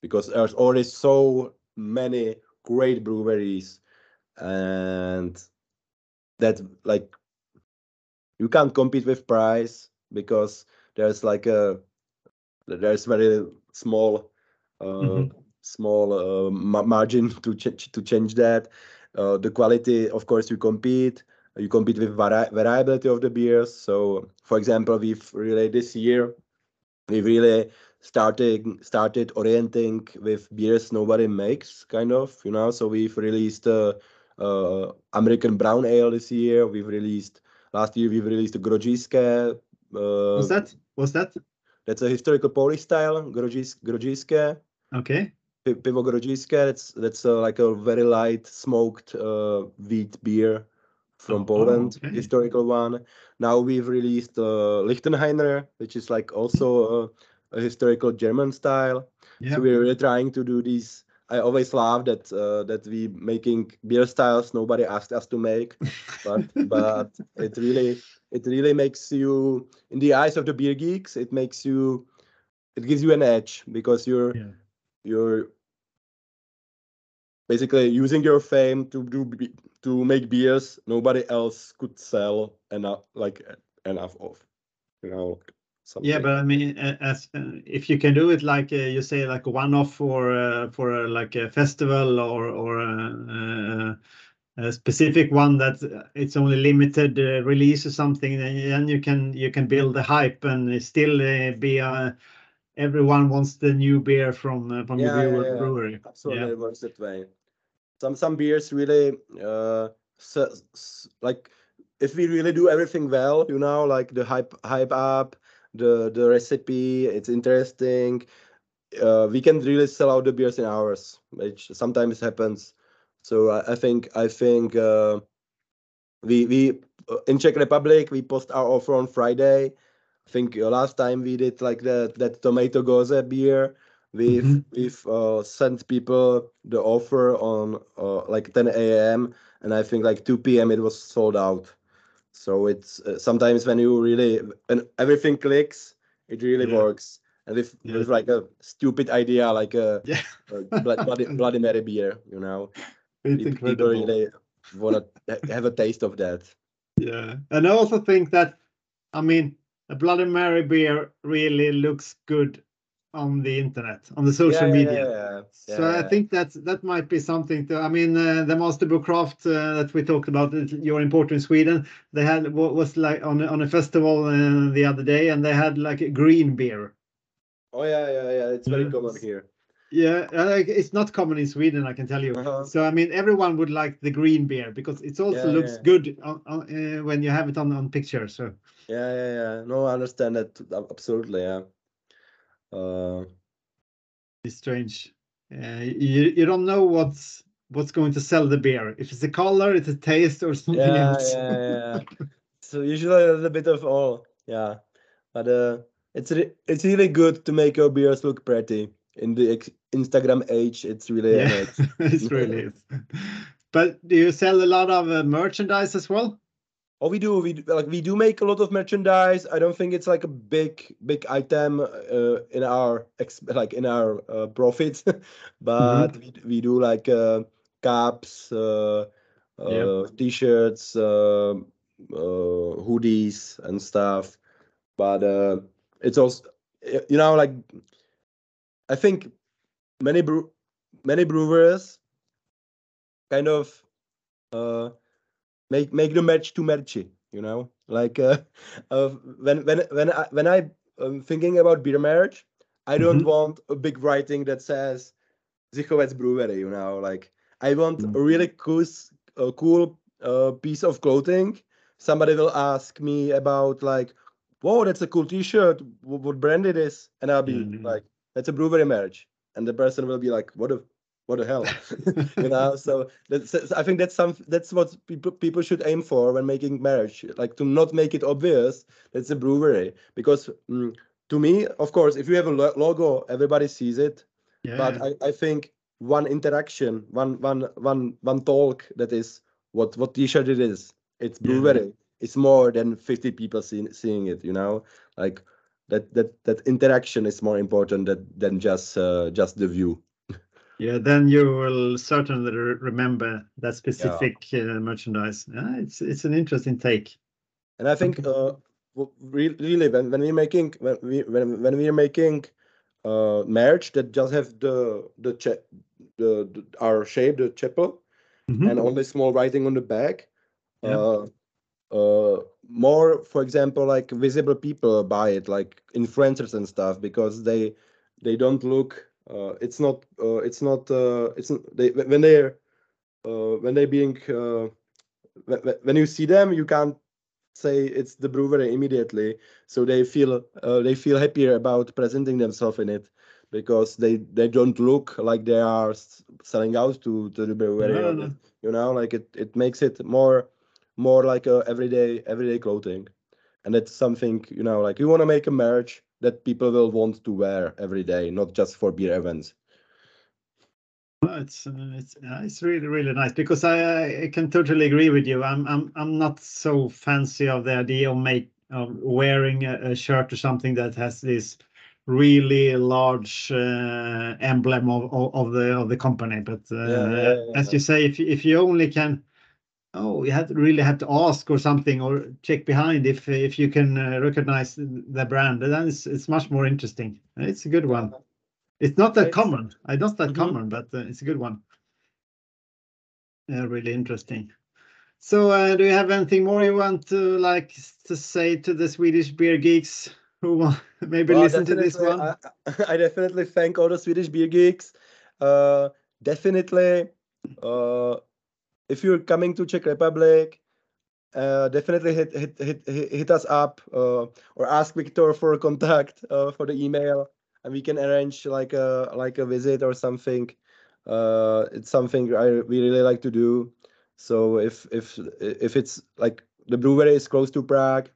because there's already so many great breweries and that like you can't compete with price because there's like a there's very small uh, Mhm. small uh, ma- margin to ch- to change that. Uh, the quality of course you compete you compete with vari- variability of the beers. So for example we've really this year we really started started orienting with beers nobody makes kind of you know? So we've released uh, uh, american brown ale this year. We've released last year we've released the Grodziskie uh, What's that? What's that? that's a historical polish style grodzis- Grodziskie Okay. Pivo Grodziskie that's that's uh, like a very light smoked uh, wheat beer from Oh, poland okay. historical one now we've released uh, Lichtenhainer which is like also uh, a historical german style Yeah. so we're really trying to do these i always laugh that uh, that we making beer styles nobody asked us to make but *laughs* but it really it really makes you in the eyes of the beer geeks it makes you it gives you an edge because you're Yeah. you're basically using your fame to do to make beers nobody else could sell enough like enough of you know something. Yeah, but I mean, as uh, if you can do it like uh, you say, like one-off for uh, for uh, like a festival or or uh, uh, a specific one that uh, it's only limited uh, release or something, then then you can you can build the hype and still uh, be uh, everyone wants the new beer from uh, from Yeah, the yeah, brewer, yeah. brewery. absolutely Yeah. it works that way some some beers really uh so, s- like if we really do everything well you know like the hype hype up the the recipe it's interesting uh, we can really sell out the beers in hours which sometimes happens so i, I think i think uh, we we uh, in czech republic we post our offer on friday i think uh, last time we did like that that tomato gose beer we've Mhm. we've uh, sent people the offer on uh, like 10 a.m and i think like 2 p.m it was sold out so it's uh, sometimes when you really when everything clicks it really Yeah. works and with, Yeah. with like a stupid idea like a, Yeah, a blood, bloody, bloody mary beer you know it's Pe- people incredible. really want to have a taste of that Yeah, and I also think that, I mean, a Bloody Mary beer really looks good on the internet, on the social yeah, media. yeah, yeah, So I think that that might be something to. I mean, uh, the Mastebo Craft uh, that we talked about, that your import in Sweden, they had what was like on a- on a festival uh, the other day, and they had like a green beer. Oh yeah, yeah, yeah. It's very common here. Yeah, uh, like, it's not common in Sweden, I can tell you. Uh-huh. So I mean, everyone would like the green beer because it also Yeah, looks yeah. good on, on, uh, when you have it on on picture. So Yeah, yeah, yeah. No, I understand that absolutely. Yeah. Uh, it's strange. Uh, you you don't know what's what's going to sell the beer. If it's a color, it's a taste, or something yeah, else. yeah, yeah. *laughs* so usually a little bit of all. Yeah, but uh, it's re- it's really good to make your beers look pretty in the ex- Instagram age. It's really Yeah, *laughs* it *laughs* really is. But do you sell a lot of uh, merchandise as well? Oh, we do. We like we do make a lot of merchandise. I don't think it's like a big big item uh, in our ex- like in our uh, profits, *laughs* but we, we do like uh, caps, uh, uh, t-shirts, uh, uh, hoodies, and stuff. But uh, it's also you know like I think many brew many brewers kind of uh, make make the match too matchy you know like uh, *laughs* uh when when when i when i am thinking about beer marriage i don't Mhm. want a big writing that says Zichovec brewery you know like i want Mm. a really cool a cool uh, piece of clothing somebody will ask me about like whoa that's a cool t-shirt wh- what brand it is and i'll be Mhm. like that's a brewery marriage. And the person will be like what the what the hell? *laughs* You know so that's i think that's some that's what people people should aim for when making marriage like to not make it obvious that's a brewery. Because mm, to me of course if you have a lo- logo everybody sees it. Yeah. but I, I think one interaction one one one one talk that is what what t-shirt it is it's Yeah. brewery. It's more than 50 people seeing seeing it you know? Like that that that interaction is more important that, than just uh, just the view *laughs* Yeah, then you will certainly re- remember that specific uh, merchandise. Yeah, it's it's an interesting take. And I think uh, really when, when we're making when we when, when we're making uh marriage that just have the the the, the our shape the chapel Mhm. and only small writing on the back. Yeah. More, for example, like visible people buy it, like influencers and stuff, because they they don't look. Uh, it's not. Uh, it's not. Uh, it's they when they're uh, when they're being uh, when, you see them, you can't say it's the brewery immediately. So they feel uh, they feel happier about presenting themselves in it because they they don't look like they are selling out to to the brewery. No, or no. You know, like it it makes it more more like a everyday everyday clothing, and that's something you know like you want to make a merch that people will want to wear every day, not just for beer events. Well, It's uh, it's uh, it's really really nice because I I can totally agree with you. I'm I'm I'm not so fancy of the idea of make of wearing a, a shirt or something that has this really large uh, emblem of, of of the of the company. But uh, Yeah, yeah, yeah, as you say, if if you only can, oh, you have really have to ask or something or check behind if if you can uh, recognize the brand, And then it's it's much more interesting. It's a good one. It's not that It's- common. Uh, not that Mhm. common, but uh, it's a good one. Yeah, really interesting. So, uh, do you have anything more you want to like to say to the Swedish beer geeks who want *laughs* maybe Well, listen to this one? I, *laughs* I definitely thank all the Swedish beer geeks. Uh, definitely, uh, if you're coming to Czech Republic, uh, definitely hit hit hit hit, us up uh, or ask Victor for contact uh, for the email, and we can arrange like a like a visit or something. Uh, it's something I we really like to do. So if if if it's like the brewery is close to Prague,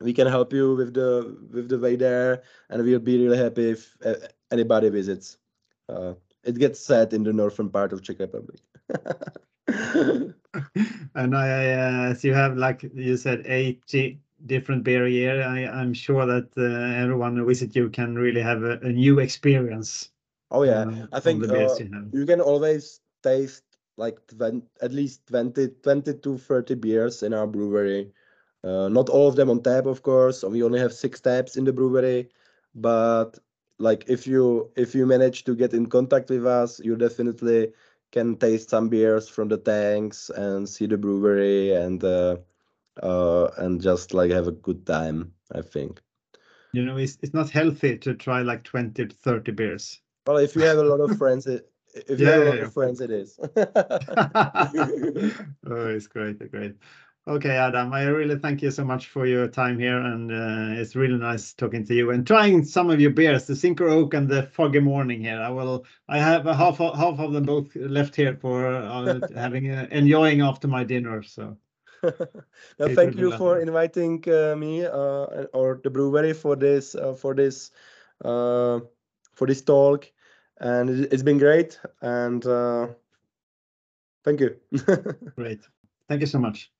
we can help you with the with the way there, and we'll be really happy if uh, anybody visits. Uh, it gets set in the northern part of Czech Republic. *laughs* *laughs* and I, uh, as you have, like you said, 80 different beer a year, I, I'm sure that uh, everyone who visit you can really have a, a new experience. oh yeah, uh, I think beers uh, you have. you can always taste like 20, at least 20, 20 to 30 beers in our brewery. Uh, not all of them on tap, of course. We only have six taps in the brewery, but like if you if you manage to get in contact with us, you definitely can taste some beers from the tanks and see the brewery and uh, uh, and just like have a good time. I think. You know, it's it's not healthy to try like 20 to 30 beers. Well, if you have a lot of friends, it, if you Yeah, have a lot yeah. of friends, it is. *laughs* oh, it's great, great. Okay, Adam, I really thank you so much for your time here, and uh, it's really nice talking to you and trying some of your beers, the Sinker Oak and the Foggy Morning here. I will, I have a half of, half of them both left here for uh, *laughs* having uh, enjoying after my dinner. So *laughs* It thank you for lovely. inviting uh, me uh, or the brewery for this uh, for this uh, for this talk, and it, it's been great. And uh, thank you. *laughs* great, thank you so much.